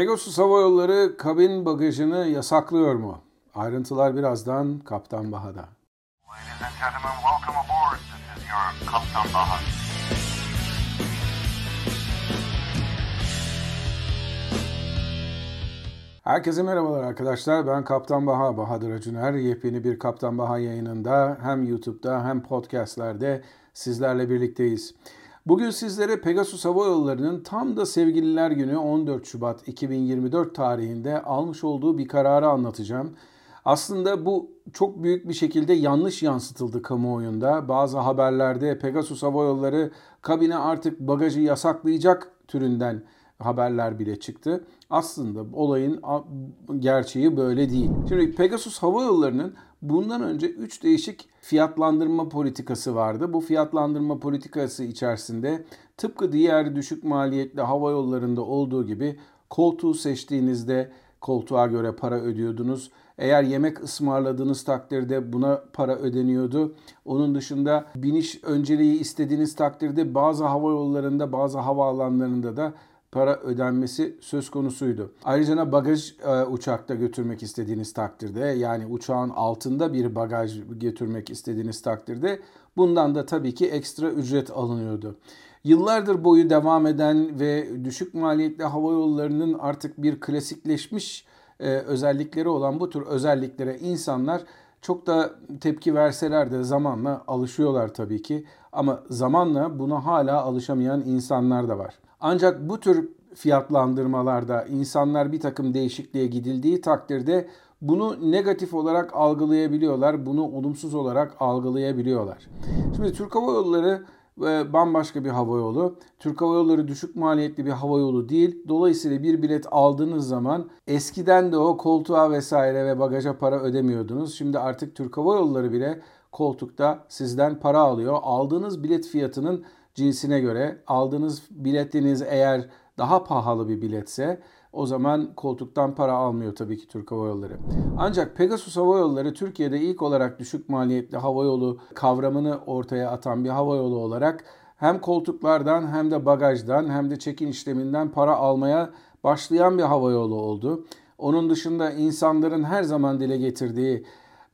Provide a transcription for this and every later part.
Pegasus Hava Yolları kabin bagajını yasaklıyor mu? Ayrıntılar birazdan Kaptan Baha'da. Ladies and gentlemen, welcome aboard. This is your Kaptan Baha. Herkese merhabalar arkadaşlar. Ben Kaptan Baha, Bahadır Acuner. Yepyeni bir Kaptan Baha yayınında hem YouTube'da hem podcastlerde sizlerle birlikteyiz. Bugün sizlere Pegasus Hava Yolları'nın tam da Sevgililer Günü 14 Şubat 2024 tarihinde almış olduğu bir kararı anlatacağım. Aslında bu çok büyük bir şekilde yanlış yansıtıldı kamuoyunda. Bazı haberlerde Pegasus Hava Yolları kabine artık bagajı yasaklayacak türünden haberler bile çıktı. Aslında olayın gerçeği böyle değil. Şimdi Pegasus Hava Yolları'nın bundan önce 3 değişik fiyatlandırma politikası vardı. Bu fiyatlandırma politikası içerisinde tıpkı diğer düşük maliyetli hava yollarında olduğu gibi koltuğu seçtiğinizde koltuğa göre para ödüyordunuz. Eğer yemek ısmarladığınız takdirde buna para ödeniyordu. Onun dışında biniş önceliği istediğiniz takdirde bazı hava yollarında, bazı havaalanlarında da para ödenmesi söz konusuydu. Ayrıca bagaj e, uçakta götürmek istediğiniz takdirde yani uçağın altında bir bagaj götürmek istediğiniz takdirde bundan da tabii ki ekstra ücret alınıyordu. Yıllardır boyu devam eden ve düşük maliyetli hava yollarının artık bir klasikleşmiş e, özellikleri olan bu tür özelliklere insanlar çok da tepki verseler de zamanla alışıyorlar tabii ki. Ama zamanla buna hala alışamayan insanlar da var. Ancak bu tür fiyatlandırmalarda insanlar bir takım değişikliğe gidildiği takdirde bunu negatif olarak algılayabiliyorlar, bunu olumsuz olarak algılayabiliyorlar. Şimdi Türk Hava Yolları ve bambaşka bir hava yolu. Türk Hava Yolları düşük maliyetli bir hava yolu değil. Dolayısıyla bir bilet aldığınız zaman eskiden de o koltuğa vesaire ve bagaja para ödemiyordunuz. Şimdi artık Türk Hava Yolları bile koltukta sizden para alıyor. Aldığınız bilet fiyatının cinsine göre aldığınız biletiniz eğer daha pahalı bir biletse o zaman koltuktan para almıyor tabii ki Türk Hava Yolları. Ancak Pegasus Hava Yolları Türkiye'de ilk olarak düşük maliyetli hava yolu kavramını ortaya atan bir hava yolu olarak hem koltuklardan hem de bagajdan hem de çekin işleminden para almaya başlayan bir hava yolu oldu. Onun dışında insanların her zaman dile getirdiği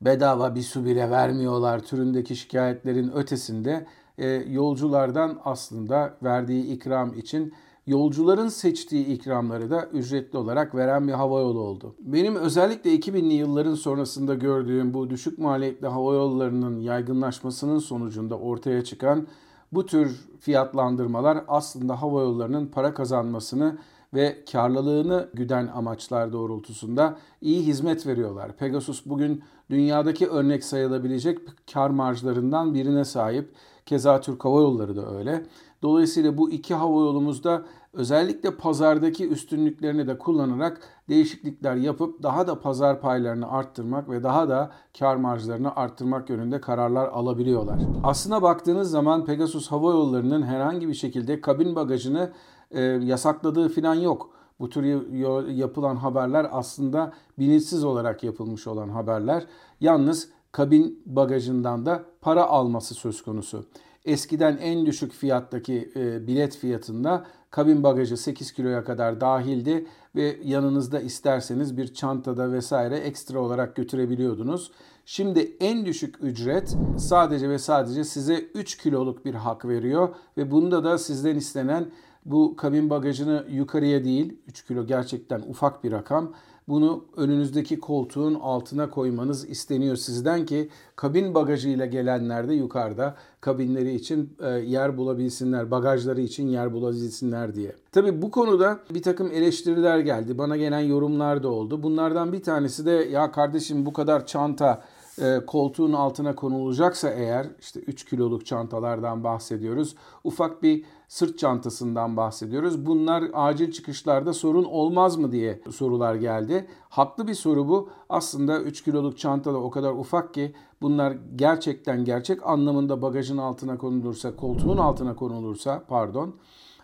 bedava bir su bile vermiyorlar türündeki şikayetlerin ötesinde e, yolculardan aslında verdiği ikram için yolcuların seçtiği ikramları da ücretli olarak veren bir hava yolu oldu. Benim özellikle 2000'li yılların sonrasında gördüğüm bu düşük maliyetli hava yollarının yaygınlaşmasının sonucunda ortaya çıkan bu tür fiyatlandırmalar aslında hava yollarının para kazanmasını ve karlılığını güden amaçlar doğrultusunda iyi hizmet veriyorlar. Pegasus bugün dünyadaki örnek sayılabilecek kar marjlarından birine sahip. Keza Türk Hava Yolları da öyle. Dolayısıyla bu iki hava yolumuzda özellikle pazardaki üstünlüklerini de kullanarak değişiklikler yapıp daha da pazar paylarını arttırmak ve daha da kar marjlarını arttırmak yönünde kararlar alabiliyorlar. Aslına baktığınız zaman Pegasus Hava Yolları'nın herhangi bir şekilde kabin bagajını e, yasakladığı falan yok. Bu tür yapılan haberler aslında bilinçsiz olarak yapılmış olan haberler. Yalnız kabin bagajından da para alması söz konusu. Eskiden en düşük fiyattaki e, bilet fiyatında kabin bagajı 8 kiloya kadar dahildi ve yanınızda isterseniz bir çantada vesaire ekstra olarak götürebiliyordunuz. Şimdi en düşük ücret sadece ve sadece size 3 kiloluk bir hak veriyor ve bunda da sizden istenen bu kabin bagajını yukarıya değil 3 kilo gerçekten ufak bir rakam bunu önünüzdeki koltuğun altına koymanız isteniyor sizden ki kabin bagajıyla gelenler de yukarıda kabinleri için e, yer bulabilsinler, bagajları için yer bulabilsinler diye. Tabi bu konuda bir takım eleştiriler geldi. Bana gelen yorumlar da oldu. Bunlardan bir tanesi de ya kardeşim bu kadar çanta e, koltuğun altına konulacaksa eğer işte 3 kiloluk çantalardan bahsediyoruz. Ufak bir sırt çantasından bahsediyoruz. Bunlar acil çıkışlarda sorun olmaz mı diye sorular geldi. Haklı bir soru bu. Aslında 3 kiloluk çanta da o kadar ufak ki bunlar gerçekten gerçek anlamında bagajın altına konulursa, koltuğun altına konulursa pardon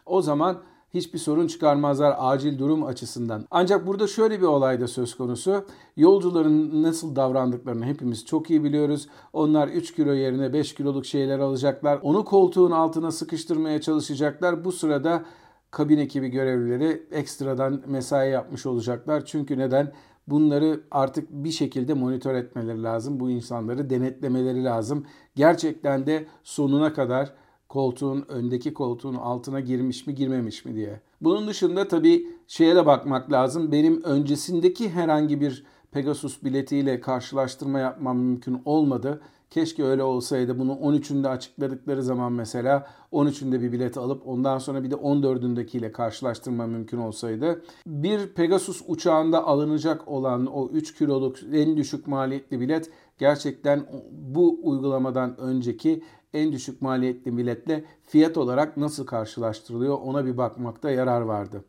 o zaman hiçbir sorun çıkarmazlar acil durum açısından. Ancak burada şöyle bir olay da söz konusu. Yolcuların nasıl davrandıklarını hepimiz çok iyi biliyoruz. Onlar 3 kilo yerine 5 kiloluk şeyler alacaklar. Onu koltuğun altına sıkıştırmaya çalışacaklar. Bu sırada kabin ekibi görevlileri ekstradan mesai yapmış olacaklar. Çünkü neden? Bunları artık bir şekilde monitör etmeleri lazım. Bu insanları denetlemeleri lazım. Gerçekten de sonuna kadar koltuğun öndeki koltuğun altına girmiş mi girmemiş mi diye. Bunun dışında tabii şeye de bakmak lazım. Benim öncesindeki herhangi bir Pegasus biletiyle karşılaştırma yapmam mümkün olmadı. Keşke öyle olsaydı. Bunu 13'ünde açıkladıkları zaman mesela 13'ünde bir bilet alıp ondan sonra bir de 14'ündekiyle karşılaştırma mümkün olsaydı. Bir Pegasus uçağında alınacak olan o 3 kiloluk en düşük maliyetli bilet gerçekten bu uygulamadan önceki en düşük maliyetli biletle fiyat olarak nasıl karşılaştırılıyor ona bir bakmakta yarar vardı.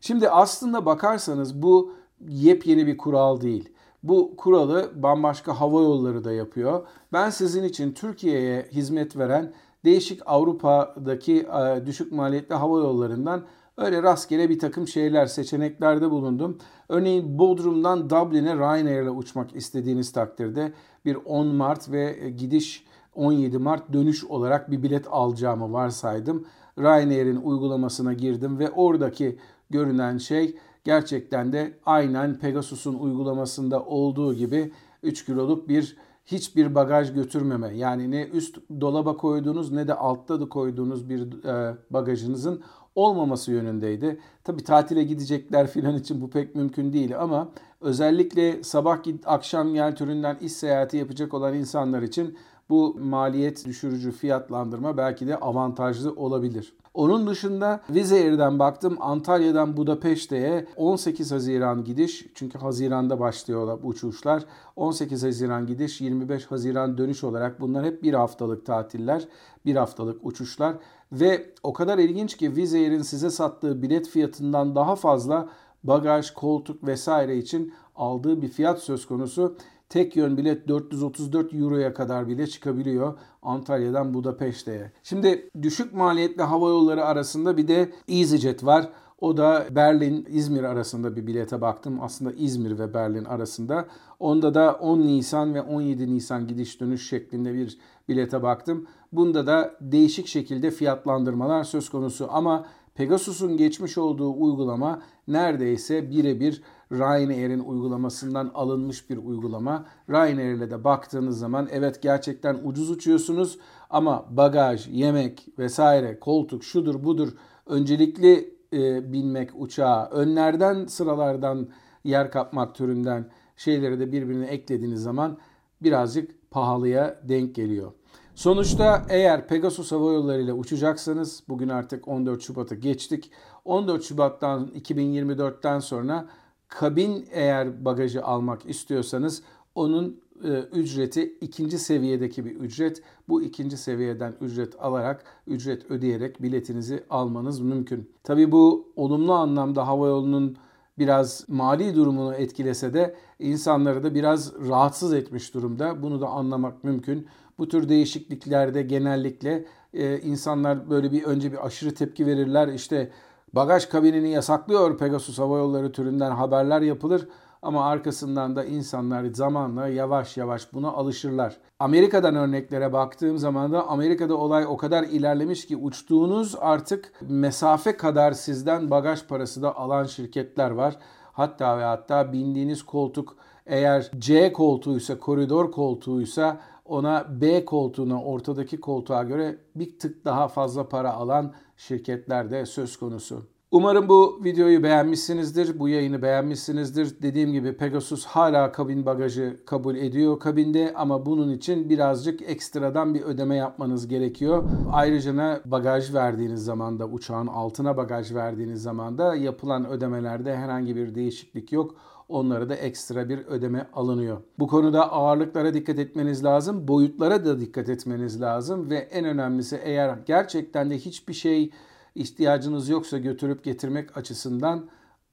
Şimdi aslında bakarsanız bu yepyeni bir kural değil. Bu kuralı bambaşka hava yolları da yapıyor. Ben sizin için Türkiye'ye hizmet veren değişik Avrupa'daki e, düşük maliyetli hava yollarından öyle rastgele bir takım şeyler, seçeneklerde bulundum. Örneğin Bodrum'dan Dublin'e Ryanair ile uçmak istediğiniz takdirde bir 10 Mart ve gidiş 17 Mart dönüş olarak bir bilet alacağımı varsaydım. Ryanair'in uygulamasına girdim ve oradaki görünen şey gerçekten de aynen Pegasus'un uygulamasında olduğu gibi 3 kiloluk bir hiçbir bagaj götürmeme. Yani ne üst dolaba koyduğunuz ne de altta da koyduğunuz bir e, bagajınızın olmaması yönündeydi. Tabi tatile gidecekler filan için bu pek mümkün değil ama özellikle sabah git akşam gel türünden iş seyahati yapacak olan insanlar için bu maliyet düşürücü fiyatlandırma belki de avantajlı olabilir. Onun dışında Wizz Air'den baktım Antalya'dan Budapeşte'ye 18 Haziran gidiş çünkü Haziran'da başlıyorlar bu uçuşlar. 18 Haziran gidiş 25 Haziran dönüş olarak bunlar hep bir haftalık tatiller, bir haftalık uçuşlar. Ve o kadar ilginç ki Wizz Air'in size sattığı bilet fiyatından daha fazla bagaj, koltuk vesaire için aldığı bir fiyat söz konusu. Tek yön bilet 434 Euro'ya kadar bile çıkabiliyor Antalya'dan Budapeşte'ye. Şimdi düşük maliyetli hava yolları arasında bir de EasyJet var. O da Berlin-İzmir arasında bir bilete baktım. Aslında İzmir ve Berlin arasında. Onda da 10 Nisan ve 17 Nisan gidiş dönüş şeklinde bir bilete baktım. Bunda da değişik şekilde fiyatlandırmalar söz konusu ama Pegasus'un geçmiş olduğu uygulama neredeyse birebir Ryanair'in uygulamasından alınmış bir uygulama. Ryanair ile de baktığınız zaman evet gerçekten ucuz uçuyorsunuz ama bagaj, yemek vesaire, koltuk şudur budur öncelikli e, binmek uçağa, önlerden sıralardan yer kapmak türünden şeyleri de birbirine eklediğiniz zaman birazcık pahalıya denk geliyor. Sonuçta eğer Pegasus Hava Yolları ile uçacaksanız bugün artık 14 Şubat'ı geçtik. 14 Şubat'tan 2024'ten sonra kabin eğer bagajı almak istiyorsanız onun e, ücreti ikinci seviyedeki bir ücret. Bu ikinci seviyeden ücret alarak, ücret ödeyerek biletinizi almanız mümkün. Tabi bu olumlu anlamda havayolunun biraz mali durumunu etkilese de insanları da biraz rahatsız etmiş durumda. Bunu da anlamak mümkün. Bu tür değişikliklerde genellikle e, insanlar böyle bir önce bir aşırı tepki verirler. İşte bagaj kabinini yasaklıyor Pegasus Hava Yolları türünden haberler yapılır. Ama arkasından da insanlar zamanla yavaş yavaş buna alışırlar. Amerika'dan örneklere baktığım zaman da Amerika'da olay o kadar ilerlemiş ki uçtuğunuz artık mesafe kadar sizden bagaj parası da alan şirketler var. Hatta ve hatta bindiğiniz koltuk eğer C koltuğuysa, koridor koltuğuysa ona B koltuğuna, ortadaki koltuğa göre bir tık daha fazla para alan şirketler de söz konusu. Umarım bu videoyu beğenmişsinizdir, bu yayını beğenmişsinizdir. Dediğim gibi Pegasus hala kabin bagajı kabul ediyor kabinde ama bunun için birazcık ekstradan bir ödeme yapmanız gerekiyor. Ayrıca bagaj verdiğiniz zaman da uçağın altına bagaj verdiğiniz zaman da yapılan ödemelerde herhangi bir değişiklik yok onlara da ekstra bir ödeme alınıyor. Bu konuda ağırlıklara dikkat etmeniz lazım, boyutlara da dikkat etmeniz lazım ve en önemlisi eğer gerçekten de hiçbir şey ihtiyacınız yoksa götürüp getirmek açısından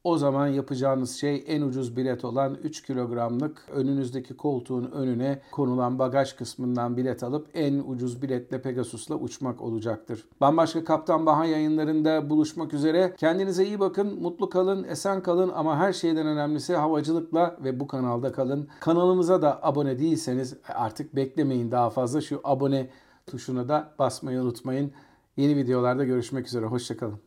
o zaman yapacağınız şey en ucuz bilet olan 3 kilogramlık önünüzdeki koltuğun önüne konulan bagaj kısmından bilet alıp en ucuz biletle Pegasus'la uçmak olacaktır. Bambaşka Kaptan Baha yayınlarında buluşmak üzere. Kendinize iyi bakın, mutlu kalın, esen kalın ama her şeyden önemlisi havacılıkla ve bu kanalda kalın. Kanalımıza da abone değilseniz artık beklemeyin daha fazla şu abone tuşuna da basmayı unutmayın. Yeni videolarda görüşmek üzere. Hoşçakalın.